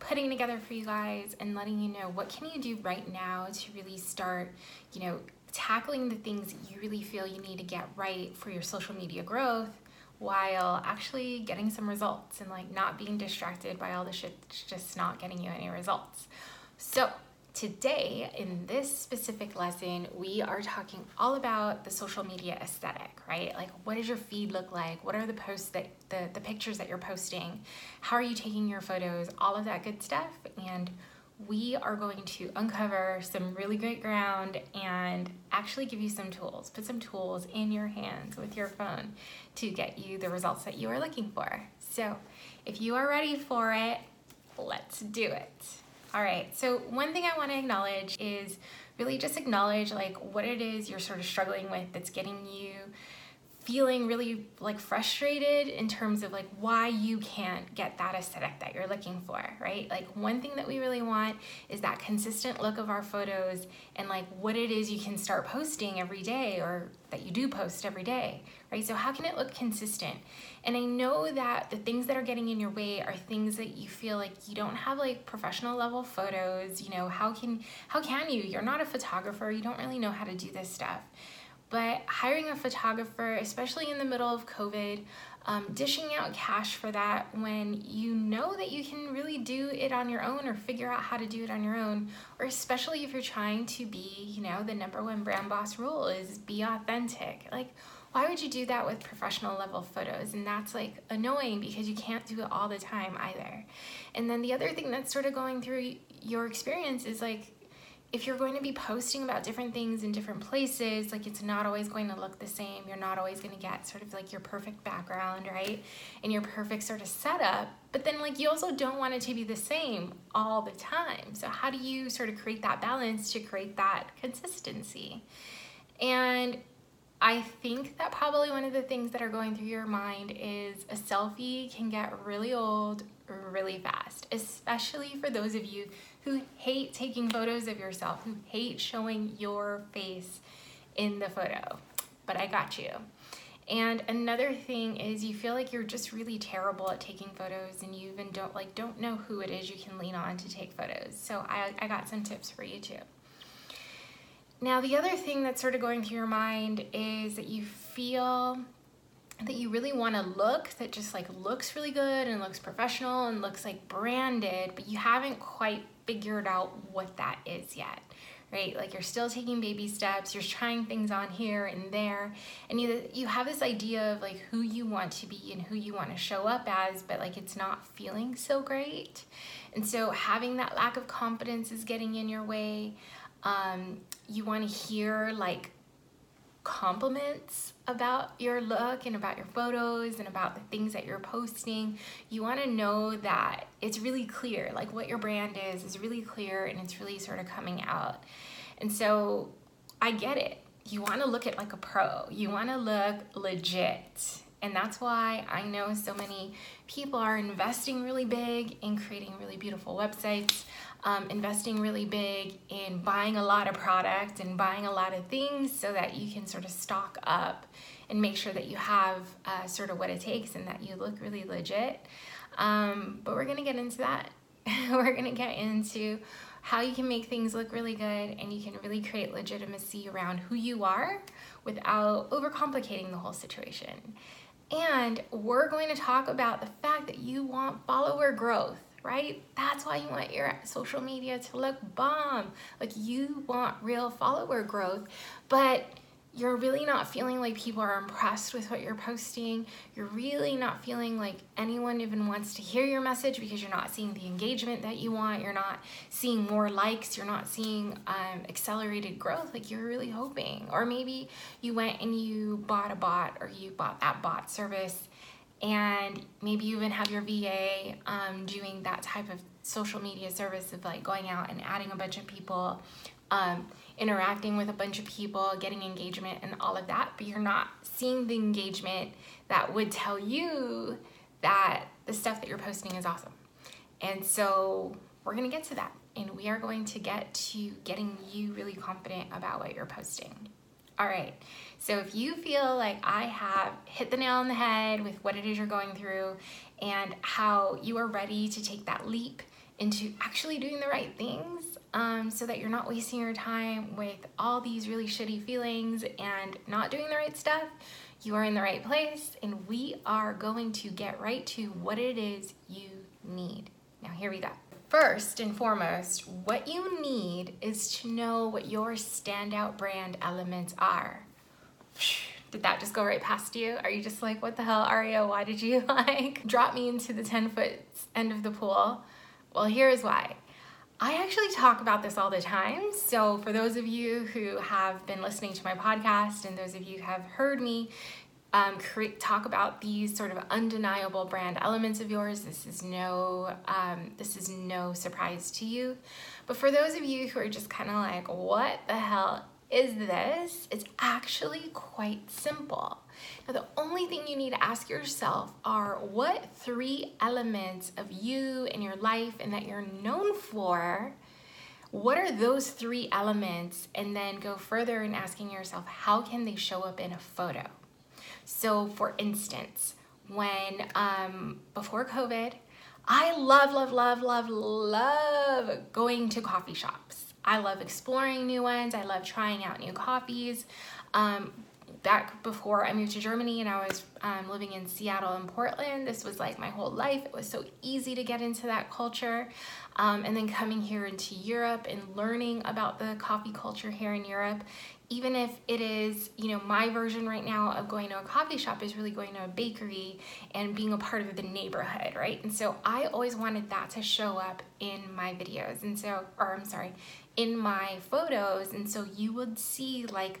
Putting together for you guys and letting you know what can you do right now to really start, you know, tackling the things that you really feel you need to get right for your social media growth while actually getting some results and like not being distracted by all the shit just not getting you any results. So, today in this specific lesson we are talking all about the social media aesthetic right? Like what does your feed look like? What are the posts that the, the pictures that you're posting? How are you taking your photos? All of that good stuff. And we are going to uncover some really great ground and actually give you some tools. Put some tools in your hands with your phone to get you the results that you are looking for. So if you are ready for it let's do it all right, so one thing I want to acknowledge is really just acknowledge like what it is you're sort of struggling with that's getting you feeling really like frustrated in terms of like why you can't get that aesthetic that you're looking for, right? Like one thing that we really want is that consistent look of our photos and like what it is you can start posting every day or that you do post every day, right? So how can it look consistent? And I know that the things that are getting in your way are things that you feel like you don't have like professional level photos, you know, how can how can you? You're not a photographer, you don't really know how to do this stuff. But hiring a photographer, especially in the middle of COVID, um, dishing out cash for that when you know that you can really do it on your own or figure out how to do it on your own, or especially if you're trying to be, you know, the number one brand boss rule is be authentic. Like, why would you do that with professional level photos? And that's like annoying because you can't do it all the time either. And then the other thing that's sort of going through your experience is like, if you're going to be posting about different things in different places, like it's not always going to look the same. You're not always going to get sort of like your perfect background, right? And your perfect sort of setup. But then, like, you also don't want it to be the same all the time. So, how do you sort of create that balance to create that consistency? And I think that probably one of the things that are going through your mind is a selfie can get really old really fast, especially for those of you who hate taking photos of yourself, who hate showing your face in the photo. But I got you. And another thing is you feel like you're just really terrible at taking photos and you even don't like don't know who it is you can lean on to take photos. So I, I got some tips for you too. Now the other thing that's sort of going through your mind is that you feel that you really want to look that just like looks really good and looks professional and looks like branded, but you haven't quite figured out what that is yet right? Like you're still taking baby steps, you're trying things on here and there, and you you have this idea of like who you want to be and who you want to show up as, but like it's not feeling so great. And so having that lack of confidence is getting in your way. Um, you want to hear like compliments about your look and about your photos and about the things that you're posting, you want to know that it's really clear, like what your brand is, is really clear and it's really sort of coming out. And so I get it. You want to look at like a pro, you want to look legit. And that's why I know so many people are investing really big in creating really beautiful websites um, investing really big in buying a lot of product and buying a lot of things so that you can sort of stock up and make sure that you have uh, sort of what it takes and that you look really legit. Um, but we're gonna get into that. we're gonna get into how you can make things look really good and you can really create legitimacy around who you are without overcomplicating the whole situation. And we're going to talk about the fact that you want follower growth right? That's why you want your social media to look bomb. Like you want real follower growth, but you're really not feeling like people are impressed with what you're posting. You're really not feeling like anyone even wants to hear your message because you're not seeing the engagement that you want. You're not seeing more likes. You're not seeing um, accelerated growth like you're really hoping. Or maybe you went and you bought a bot or you bought that bot service and maybe you even have your VA um, doing that type of social media service of like going out and adding a bunch of people um, interacting with a bunch of people, getting engagement, and all of that, but you're not seeing the engagement that would tell you that the stuff that you're posting is awesome. And so we're gonna get to that, and we are going to get to getting you really confident about what you're posting. All right, so if you feel like I have hit the nail on the head with what it is you're going through and how you are ready to take that leap into actually doing the right things um, so that you're not wasting your time with all these really shitty feelings and not doing the right stuff, you are in the right place and we are going to get right to what it is you need. Now, here we go. First and foremost, what you need is to know what your standout brand elements are. Did that just go right past you? Are you just like, what the hell, Aria? Why did you like drop me into the 10 foot end of the pool? Well, here's why. I actually talk about this all the time. So, for those of you who have been listening to my podcast and those of you who have heard me um, talk about these sort of undeniable brand elements of yours, this is no um, this is no surprise to you. But for those of you who are just kind of like, what the hell is this? It's actually quite simple. Now, the only thing you need to ask yourself are what three elements of you and your life and that you're known for, what are those three elements? And then go further in asking yourself, how can they show up in a photo? So, for instance, when um, before COVID, I love, love, love, love, love going to coffee shops. I love exploring new ones. I love trying out new coffees. Um, back before I moved to Germany and I was um, living in Seattle and Portland. This was like my whole life. It was so easy to get into that culture. Um, and then coming here into Europe and learning about the coffee culture here in Europe, even if it is, you know, my version right now of going to a coffee shop is really going to a bakery and being a part of the neighborhood, right? And so I always wanted that to show up in my videos. And so, or I'm sorry, in my photos. And so you would see like,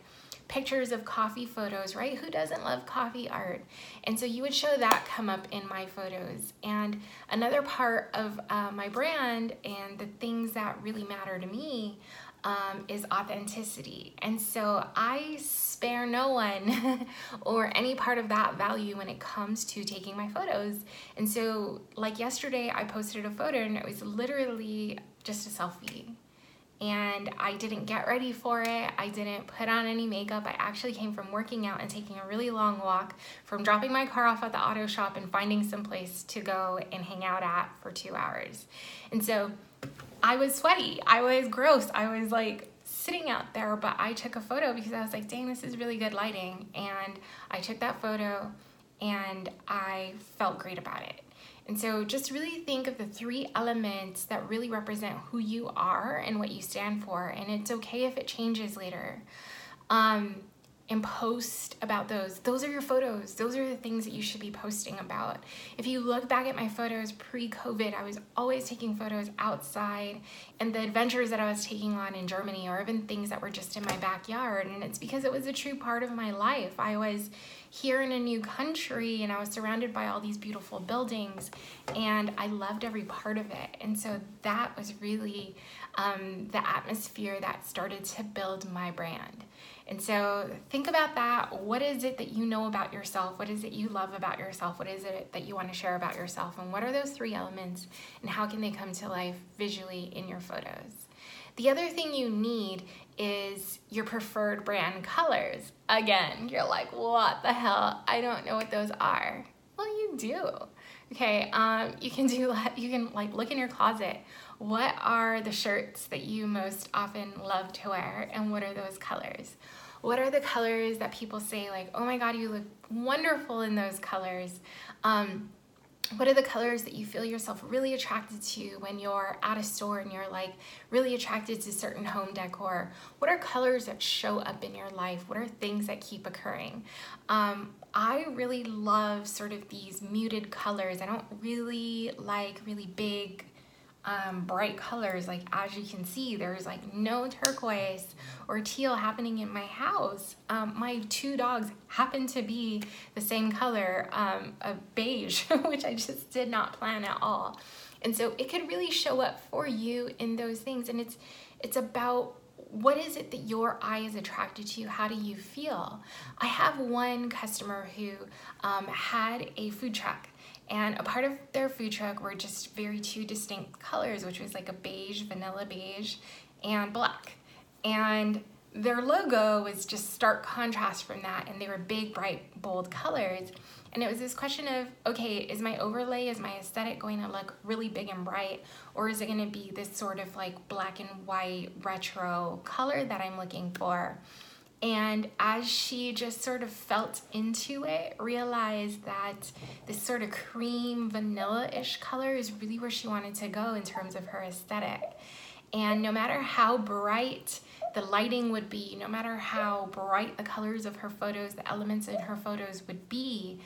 pictures of coffee photos, right? Who doesn't love coffee art? And so you would show that come up in my photos. And another part of uh, my brand and the things that really matter to me um, is authenticity. And so I spare no one or any part of that value when it comes to taking my photos. And so, like yesterday, I posted a photo and it was literally just a selfie and I didn't get ready for it. I didn't put on any makeup. I actually came from working out and taking a really long walk from dropping my car off at the auto shop and finding some place to go and hang out at for two hours. And so I was sweaty. I was gross. I was like sitting out there, but I took a photo because I was like, dang, this is really good lighting. And I took that photo and I felt great about it. And so just really think of the three elements that really represent who you are and what you stand for. And it's okay if it changes later. Um, and post about those. Those are your photos. Those are the things that you should be posting about. If you look back at my photos pre COVID, I was always taking photos outside and the adventures that I was taking on in Germany or even things that were just in my backyard. And it's because it was a true part of my life. I was here in a new country and I was surrounded by all these beautiful buildings and I loved every part of it. And so that was really um, the atmosphere that started to build my brand. And so think about that. What is it that you know about yourself? What is it you love about yourself? What is it that you want to share about yourself? And what are those three elements and how can they come to life visually in your photos? The other thing you need is your preferred brand colors. Again, you're like, what the hell? I don't know what those are. Well, you do. Okay, um, you can do you can like look in your closet. What are the shirts that you most often love to wear, and what are those colors? What are the colors that people say like, oh my god, you look wonderful in those colors? Um, what are the colors that you feel yourself really attracted to when you're at a store and you're like really attracted to certain home decor? What are colors that show up in your life? What are things that keep occurring? Um, I really love sort of these muted colors. I don't really like really big um, bright colors. Like as you can see, there's like no turquoise or teal happening in my house. Um, my two dogs happen to be the same color, um, a beige, which I just did not plan at all. And so it could really show up for you in those things. And it's, it's about what is it that your eye is attracted to? How do you feel? I have one customer who um, had a food truck and a part of their food truck were just very two distinct colors, which was like a beige, vanilla beige, and black. And their logo was just stark contrast from that, and they were big, bright, bold colors. And it was this question of, okay, is my overlay, is my aesthetic going to look really big and bright, or is it going to be this sort of like black and white retro color that I'm looking for? And as she just sort of felt into it, realized that this sort of cream vanilla-ish color is really where she wanted to go in terms of her aesthetic. And no matter how bright the lighting would be, no matter how bright the colors of her photos, the elements in her photos would be,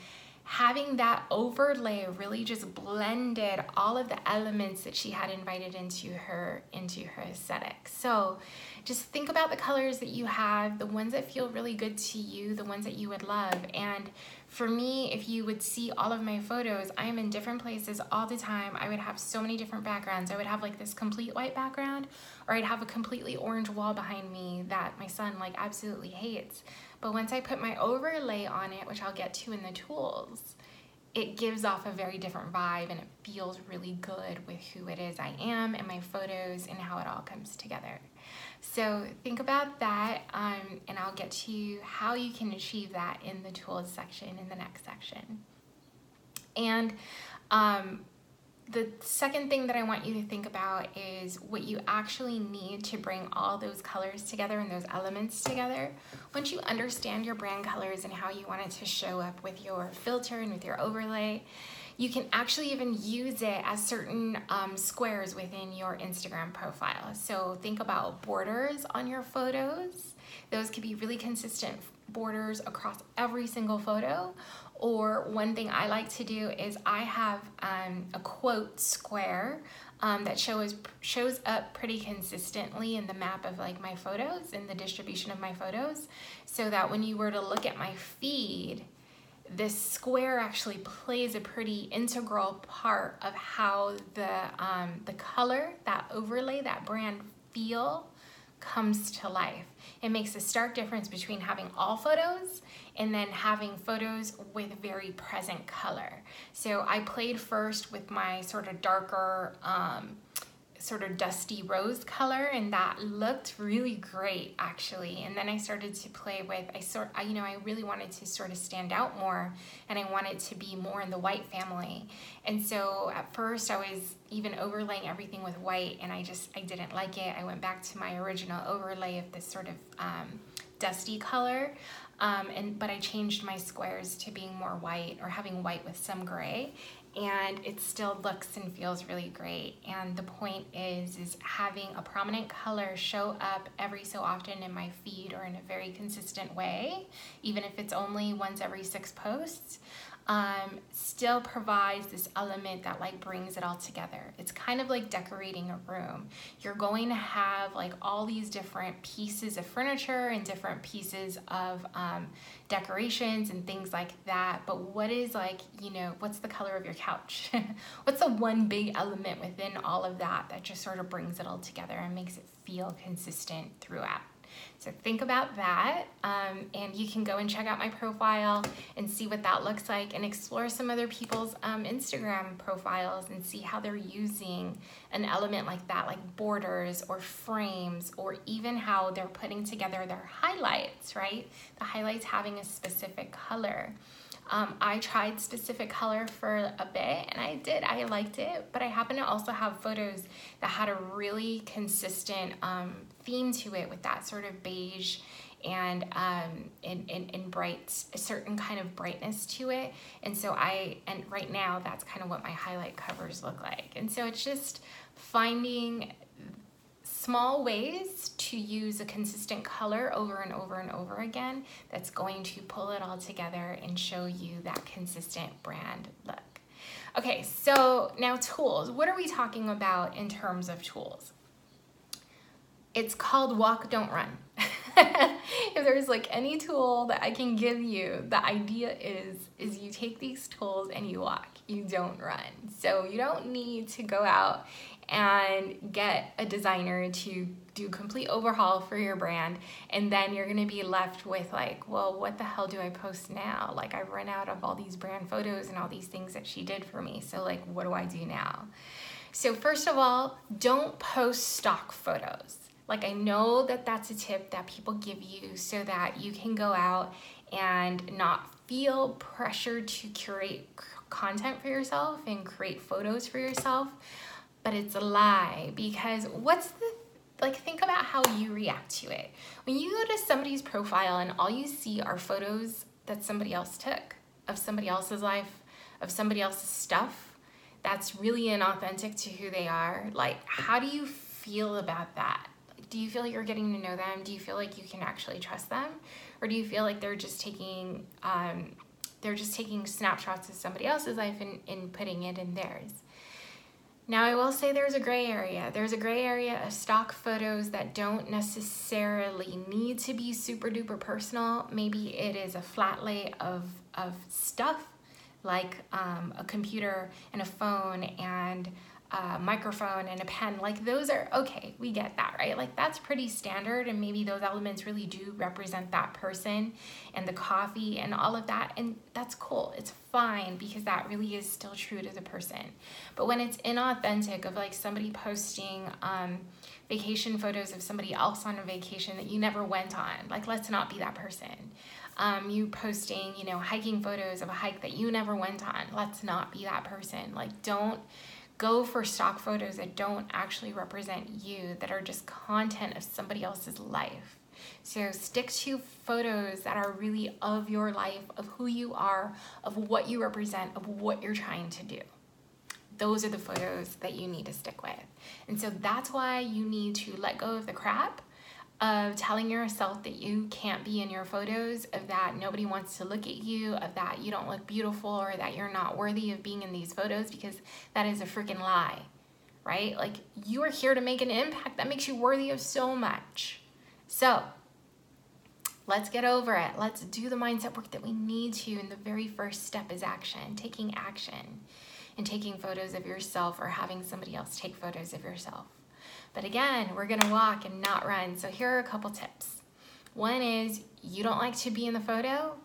having that overlay really just blended all of the elements that she had invited into her into her aesthetic. So just think about the colors that you have, the ones that feel really good to you, the ones that you would love. And for me, if you would see all of my photos, I am in different places all the time. I would have so many different backgrounds. I would have like this complete white background, or I'd have a completely orange wall behind me that my son like absolutely hates. But once I put my overlay on it, which I'll get to in the tools, it gives off a very different vibe and it feels really good with who it is I am and my photos and how it all comes together. So think about that um, and I'll get to how you can achieve that in the tools section in the next section. And um, the second thing that I want you to think about is what you actually need to bring all those colors together and those elements together. Once you understand your brand colors and how you want it to show up with your filter and with your overlay, you can actually even use it as certain um, squares within your Instagram profile. So think about borders on your photos. Those could be really consistent borders across every single photo or one thing I like to do is I have um, a quote square um, that shows shows up pretty consistently in the map of like my photos in the distribution of my photos so that when you were to look at my feed this square actually plays a pretty integral part of how the um, the color that overlay that brand feel comes to life. It makes a stark difference between having all photos and then having photos with very present color. So I played first with my sort of darker um, sort of dusty rose color and that looked really great actually. And then I started to play with I sort I, you know I really wanted to sort of stand out more and I wanted to be more in the white family. And so at first I was even overlaying everything with white and I just I didn't like it. I went back to my original overlay of this sort of um, dusty color um, and but I changed my squares to being more white or having white with some gray and it still looks and feels really great. And the point is, is having a prominent color show up every so often in my feed or in a very consistent way, even if it's only once every six posts, um, still provides this element that like brings it all together. It's kind of like decorating a room. You're going to have like all these different pieces of furniture and different pieces of um, decorations and things like that. But what is like, you know, what's the color of your couch? what's the one big element within all of that that just sort of brings it all together and makes it feel consistent throughout? So think about that um, and you can go and check out my profile and see what that looks like and explore some other people's um, Instagram profiles and see how they're using an element like that, like borders or frames, or even how they're putting together their highlights, right? The highlights having a specific color. Um, I tried specific color for a bit and I did, I liked it, but I happen to also have photos that had a really consistent um, theme to it with that sort of beige and um, and, and, and bright a certain kind of brightness to it. And so I and right now that's kind of what my highlight covers look like. And so it's just finding small ways to use a consistent color over and over and over again that's going to pull it all together and show you that consistent brand look. Okay, so now tools. What are we talking about in terms of tools? It's called walk, don't run. if there's like any tool that I can give you, the idea is, is you take these tools and you walk, you don't run. So you don't need to go out and get a designer to do complete overhaul for your brand and then you're going to be left with like well what the hell do i post now? Like i've run out of all these brand photos and all these things that she did for me so like what do i do now? So first of all don't post stock photos. Like i know that that's a tip that people give you so that you can go out and not feel pressured to curate content for yourself and create photos for yourself but it's a lie because what's the like think about how you react to it. When you go to somebody's profile and all you see are photos that somebody else took of somebody else's life, of somebody else's stuff, that's really inauthentic to who they are. Like how do you feel about that? Do you feel like you're getting to know them? Do you feel like you can actually trust them? Or do you feel like they're just taking um, they're just taking snapshots of somebody else's life and, and putting it in theirs? Now I will say there's a gray area. There's a gray area of stock photos that don't necessarily need to be super duper personal. Maybe it is a flat lay of, of stuff like um, a computer and a phone and a microphone and a pen, like those are okay, we get that, right? Like that's pretty standard, and maybe those elements really do represent that person and the coffee and all of that, and that's cool. It's fine because that really is still true to the person. But when it's inauthentic, of like somebody posting, um, vacation photos of somebody else on a vacation that you never went on. Like, let's not be that person. Um, you posting, you know, hiking photos of a hike that you never went on. Let's not be that person. Like, don't go for stock photos that don't actually represent you, that are just content of somebody else's life. So stick to photos that are really of your life, of who you are, of what you represent, of what you're trying to do. Those are the photos that you need to stick with. And so that's why you need to let go of the crap of telling yourself that you can't be in your photos, of that nobody wants to look at you, of that you don't look beautiful, or that you're not worthy of being in these photos, because that is a freaking lie, right? Like you are here to make an impact that makes you worthy of so much. So let's get over it. Let's do the mindset work that we need to. And the very first step is action, taking action and taking photos of yourself or having somebody else take photos of yourself. But again, we're gonna walk and not run. So here are a couple tips. One is you don't like to be in the photo,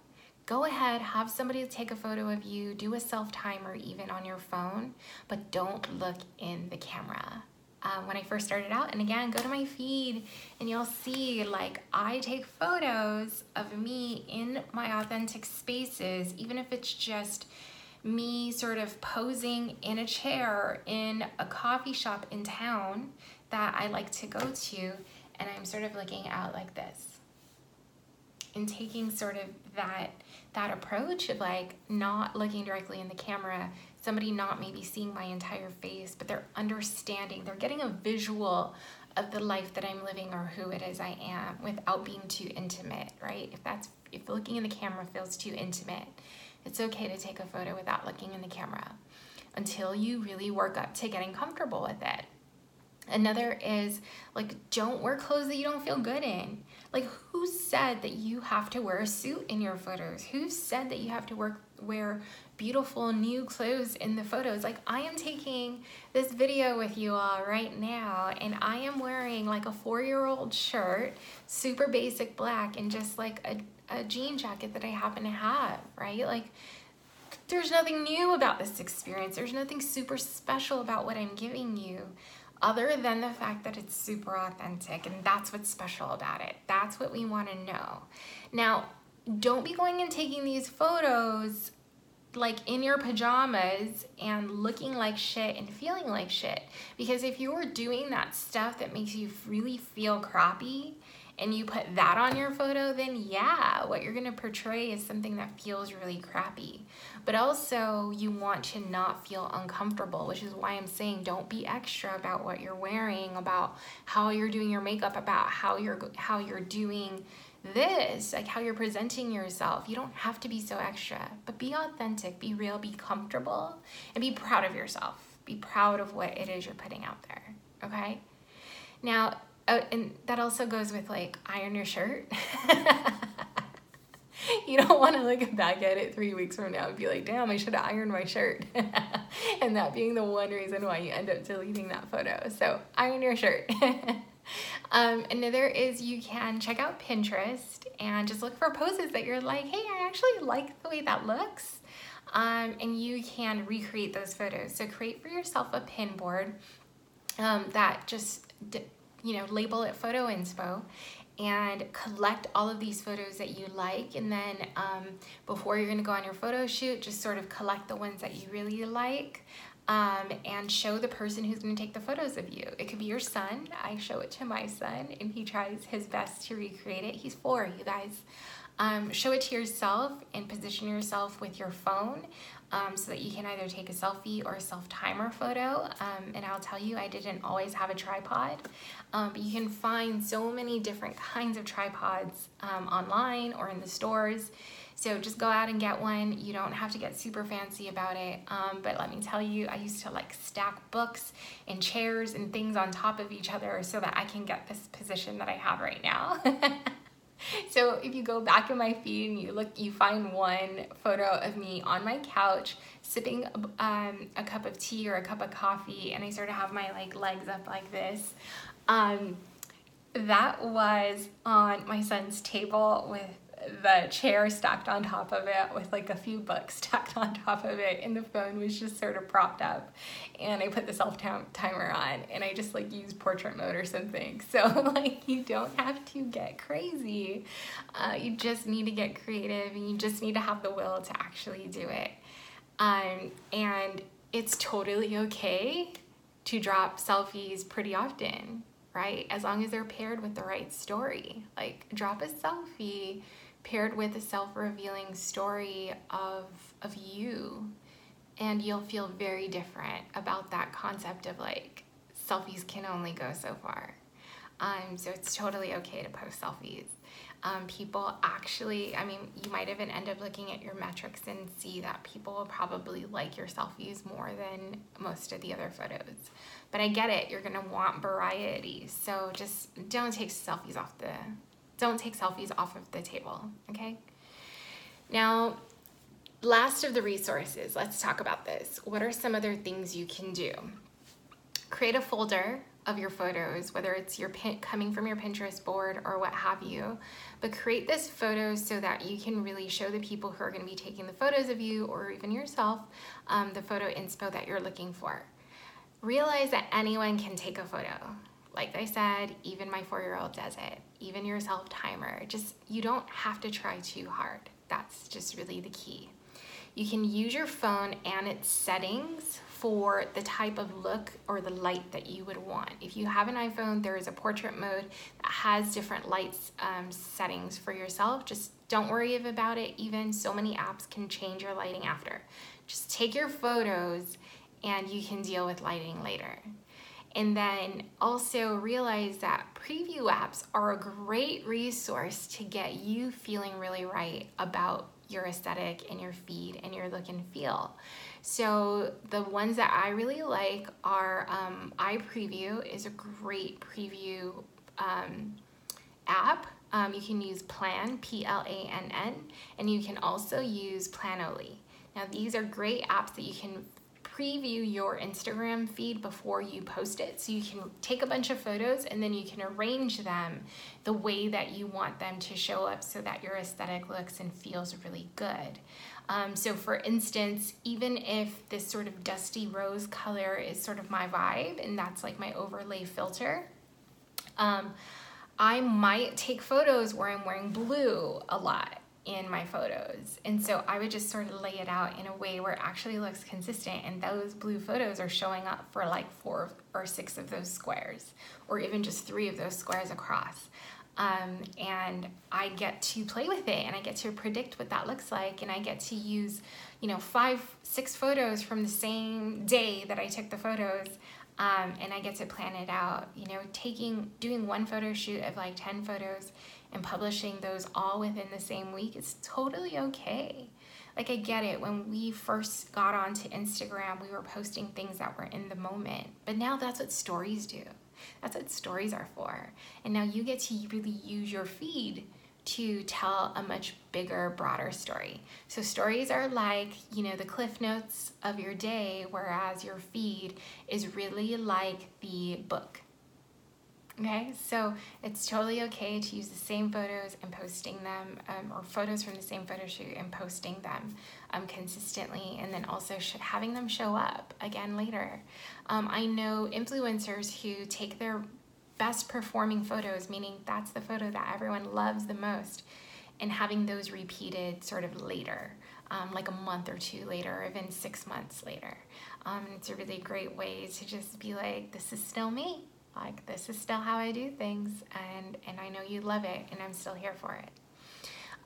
go ahead, have somebody take a photo of you, do a self timer even on your phone, but don't look in the camera. Um, when I first started out, and again, go to my feed and you'll see like I take photos of me in my authentic spaces, even if it's just me sort of posing in a chair in a coffee shop in town that I like to go to and I'm sort of looking out like this. And taking sort of that that approach of like not looking directly in the camera somebody not maybe seeing my entire face but they're understanding they're getting a visual of the life that I'm living or who it is I am without being too intimate right? If that's if looking in the camera feels too intimate it's okay to take a photo without looking in the camera until you really work up to getting comfortable with it Another is like, don't wear clothes that you don't feel good in. Like, who said that you have to wear a suit in your photos? Who said that you have to work, wear beautiful new clothes in the photos? Like, I am taking this video with you all right now, and I am wearing like a four year old shirt, super basic black, and just like a, a jean jacket that I happen to have, right? Like, there's nothing new about this experience. There's nothing super special about what I'm giving you other than the fact that it's super authentic and that's what's special about it. That's what we want to know. Now, don't be going and taking these photos like in your pajamas and looking like shit and feeling like shit. Because if you're doing that stuff that makes you really feel crappy and you put that on your photo, then yeah, what you're gonna portray is something that feels really crappy. But also, you want to not feel uncomfortable, which is why I'm saying don't be extra about what you're wearing, about how you're doing your makeup, about how you're how you're doing this, like how you're presenting yourself. You don't have to be so extra, but be authentic, be real, be comfortable, and be proud of yourself. Be proud of what it is you're putting out there, okay? Now, uh, and that also goes with like iron your shirt. you don't want to look back at it three weeks from now and be like, damn, I should have ironed my shirt. and that being the one reason why you end up deleting that photo. So, iron your shirt. um, another is you can check out Pinterest and just look for poses that you're like, hey, I actually like the way that looks. Um, and you can recreate those photos. So, create for yourself a pin board um, that just you know, label it photo inspo and collect all of these photos that you like and then um, before you're gonna go on your photo shoot just sort of collect the ones that you really like um, and show the person who's gonna take the photos of you. It could be your son. I show it to my son and he tries his best to recreate it. He's four, you guys. Um, show it to yourself and position yourself with your phone um, so that you can either take a selfie or a self-timer photo. Um, and I'll tell you, I didn't always have a tripod, um, but you can find so many different kinds of tripods um, online or in the stores. So just go out and get one. You don't have to get super fancy about it. Um, but let me tell you, I used to like stack books and chairs and things on top of each other so that I can get this position that I have right now. so if you go back in my feed and you look, you find one photo of me on my couch sipping um, a cup of tea or a cup of coffee, and I sort of have my like legs up like this. Um, that was on my son's table with the chair stacked on top of it with like a few books stacked on top of it and the phone was just sort of propped up. And I put the self timer on and I just like use portrait mode or something. So like you don't have to get crazy. Uh, you just need to get creative and you just need to have the will to actually do it. Um, and it's totally okay to drop selfies pretty often right? As long as they're paired with the right story. Like drop a selfie paired with a self-revealing story of of you. And you'll feel very different about that concept of like selfies can only go so far. Um, so it's totally okay to post selfies. Um, people actually i mean you might even end up looking at your metrics and see that people will probably like your selfies more than most of the other photos. But i get it. You're gonna want variety. So just don't take selfies off the don't take selfies off of the table, okay? Now, last of the resources, let's talk about this. What are some other things you can do? Create a folder of your photos, whether it's your pin, coming from your Pinterest board or what have you, but create this photo so that you can really show the people who are gonna be taking the photos of you or even yourself um, the photo inspo that you're looking for. Realize that anyone can take a photo. Like I said, even my four-year-old does it, even your self-timer. Just, you don't have to try too hard. That's just really the key. You can use your phone and its settings for the type of look or the light that you would want. If you have an iPhone, there is a portrait mode that has different lights um, settings for yourself. Just don't worry about it. Even so many apps can change your lighting after. Just take your photos and you can deal with lighting later. And then also realize that preview apps are a great resource to get you feeling really right about your aesthetic and your feed and your look and feel. So the ones that I really like are um, iPreview is a great preview um, app. Um, you can use Plann, P-L-A-N-N, and you can also use Planoly. Now these are great apps that you can preview your Instagram feed before you post it. So you can take a bunch of photos and then you can arrange them the way that you want them to show up so that your aesthetic looks and feels really good. Um, so for instance, even if this sort of dusty rose color is sort of my vibe and that's like my overlay filter, um, I might take photos where I'm wearing blue a lot in my photos. And so I would just sort of lay it out in a way where it actually looks consistent and those blue photos are showing up for like four or six of those squares or even just three of those squares across. Um, and I get to play with it and I get to predict what that looks like and I get to use, you know, five, six photos from the same day that I took the photos um, and I get to plan it out. You know, taking, doing one photo shoot of like 10 photos and publishing those all within the same week is totally okay. Like, I get it. When we first got onto Instagram, we were posting things that were in the moment, but now that's what stories do. That's what stories are for. And now you get to really use your feed to tell a much bigger, broader story. So stories are like, you know, the cliff notes of your day, whereas your feed is really like the book. Okay, so it's totally okay to use the same photos and posting them, um, or photos from the same photo shoot and posting them um, consistently, and then also having them show up again later. Um, I know influencers who take their best performing photos, meaning that's the photo that everyone loves the most, and having those repeated sort of later, um, like a month or two later, or even six months later. Um, it's a really great way to just be like, this is still me like this is still how I do things and and I know you love it and I'm still here for it.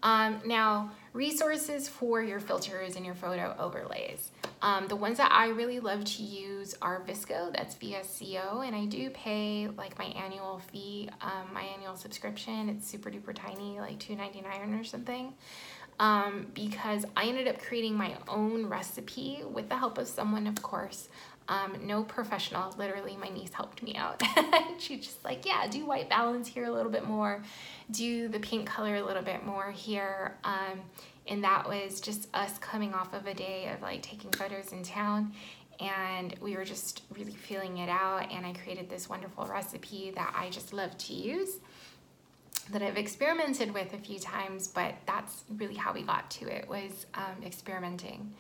Um, now, resources for your filters and your photo overlays. Um, the ones that I really love to use are VSCO, that's VSCO, and I do pay like my annual fee, um, my annual subscription. It's super duper tiny, like $2.99 or something. Um, because I ended up creating my own recipe with the help of someone, of course, um, no professional, literally my niece helped me out. She's just like, yeah, do white balance here a little bit more, do the pink color a little bit more here. Um, and that was just us coming off of a day of like taking photos in town and we were just really feeling it out and I created this wonderful recipe that I just love to use that I've experimented with a few times, but that's really how we got to it was um, experimenting.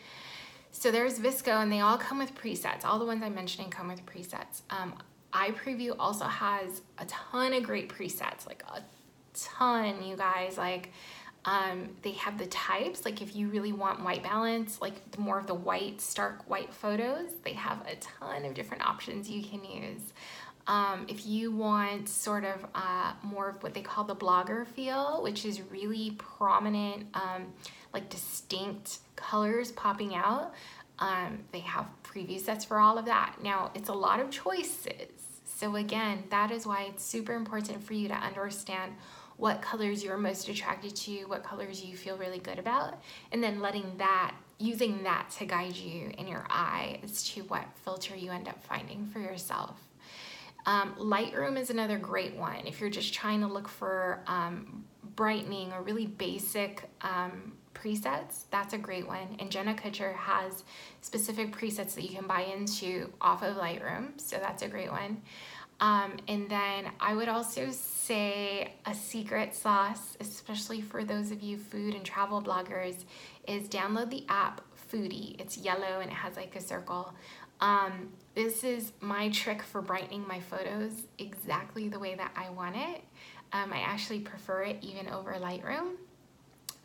So there's VSCO, and they all come with presets. All the ones I'm mentioning come with presets. Um, iPreview also has a ton of great presets, like a ton, you guys. Like um, they have the types, like if you really want white balance, like more of the white, stark white photos, they have a ton of different options you can use. Um, if you want sort of uh, more of what they call the blogger feel, which is really prominent, um, like distinct colors popping out. Um, they have preview sets for all of that. Now, it's a lot of choices. So again, that is why it's super important for you to understand what colors you're most attracted to, what colors you feel really good about, and then letting that, using that to guide you in your eye as to what filter you end up finding for yourself. Um, Lightroom is another great one. If you're just trying to look for um, brightening or really basic um, presets, that's a great one. And Jenna Kutcher has specific presets that you can buy into off of Lightroom, so that's a great one. Um, and then I would also say a secret sauce, especially for those of you food and travel bloggers, is download the app Foodie. It's yellow and it has like a circle. Um, this is my trick for brightening my photos exactly the way that I want it. Um, I actually prefer it even over Lightroom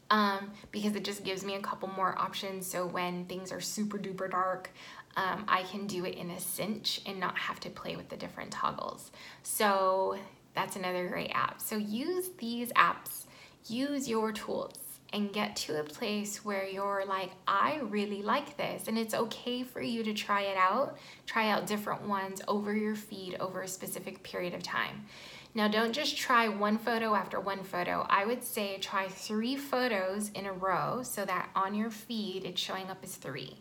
um, because it just gives me a couple more options. So when things are super duper dark, um, I can do it in a cinch and not have to play with the different toggles. So that's another great app. So use these apps, use your tools and get to a place where you're like, I really like this. And it's okay for you to try it out, try out different ones over your feed over a specific period of time. Now don't just try one photo after one photo. I would say try three photos in a row so that on your feed it's showing up as three.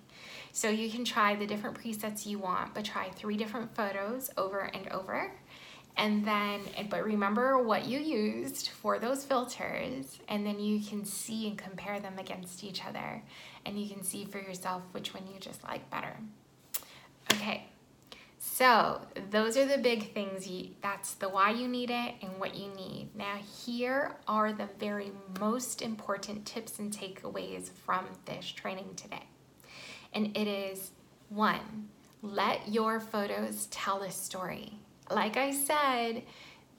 So you can try the different presets you want, but try three different photos over and over. And then, but remember what you used for those filters, and then you can see and compare them against each other. And you can see for yourself which one you just like better. Okay, so those are the big things. You, that's the why you need it and what you need. Now here are the very most important tips and takeaways from this training today. And it is one, let your photos tell a story. Like I said,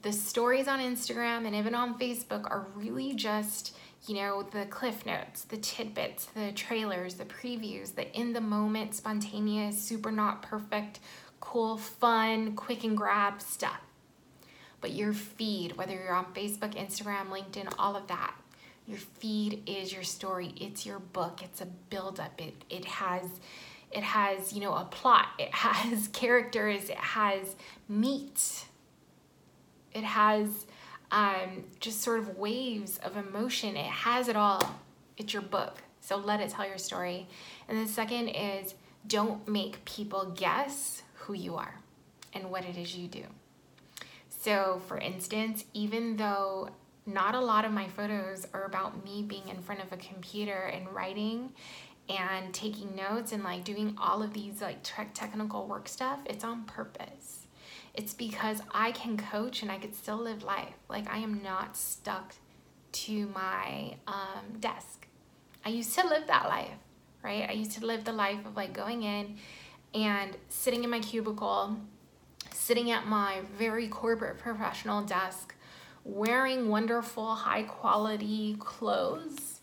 the stories on Instagram and even on Facebook are really just, you know, the cliff notes, the tidbits, the trailers, the previews, the in the moment, spontaneous, super not perfect cool, fun, quick and grab stuff. but your feed, whether you're on Facebook, Instagram, LinkedIn, all of that, your feed is your story. It's your book. It's a buildup. It it has it has, you know, a plot. It has characters. It has meat. It has um, just sort of waves of emotion. It has it all. It's your book. So let it tell your story. And the second is don't make people guess who you are and what it is you do. So, for instance, even though not a lot of my photos are about me being in front of a computer and writing and taking notes and like doing all of these like technical work stuff, it's on purpose. It's because I can coach and I could still live life. Like I am not stuck to my um, desk. I used to live that life, right? I used to live the life of like going in and sitting in my cubicle, sitting at my very corporate professional desk, wearing wonderful, high quality clothes,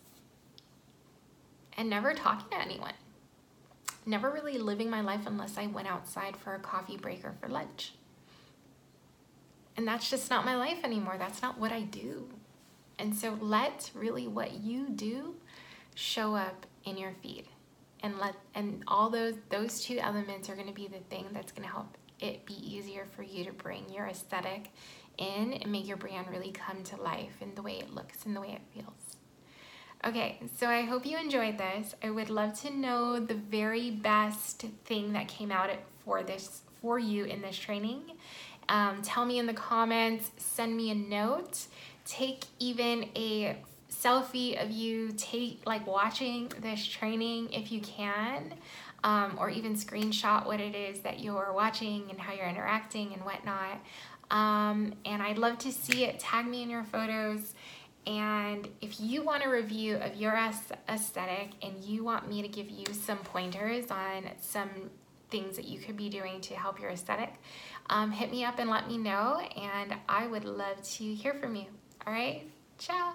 and never talking to anyone. Never really living my life unless I went outside for a coffee break or for lunch. And that's just not my life anymore. That's not what I do. And so let really what you do show up in your feed. And let and all those those two elements are going to be the thing that's going to help it be easier for you to bring your aesthetic in and make your brand really come to life in the way it looks and the way it feels. Okay, so I hope you enjoyed this. I would love to know the very best thing that came out for this for you in this training. Um, tell me in the comments, send me a note, take even a selfie of you take like watching this training if you can um, or even screenshot what it is that you're watching and how you're interacting and whatnot um, and I'd love to see it. Tag me in your photos. And if you want a review of your aesthetic and you want me to give you some pointers on some things that you could be doing to help your aesthetic, um, hit me up and let me know. And I would love to hear from you. All right, ciao.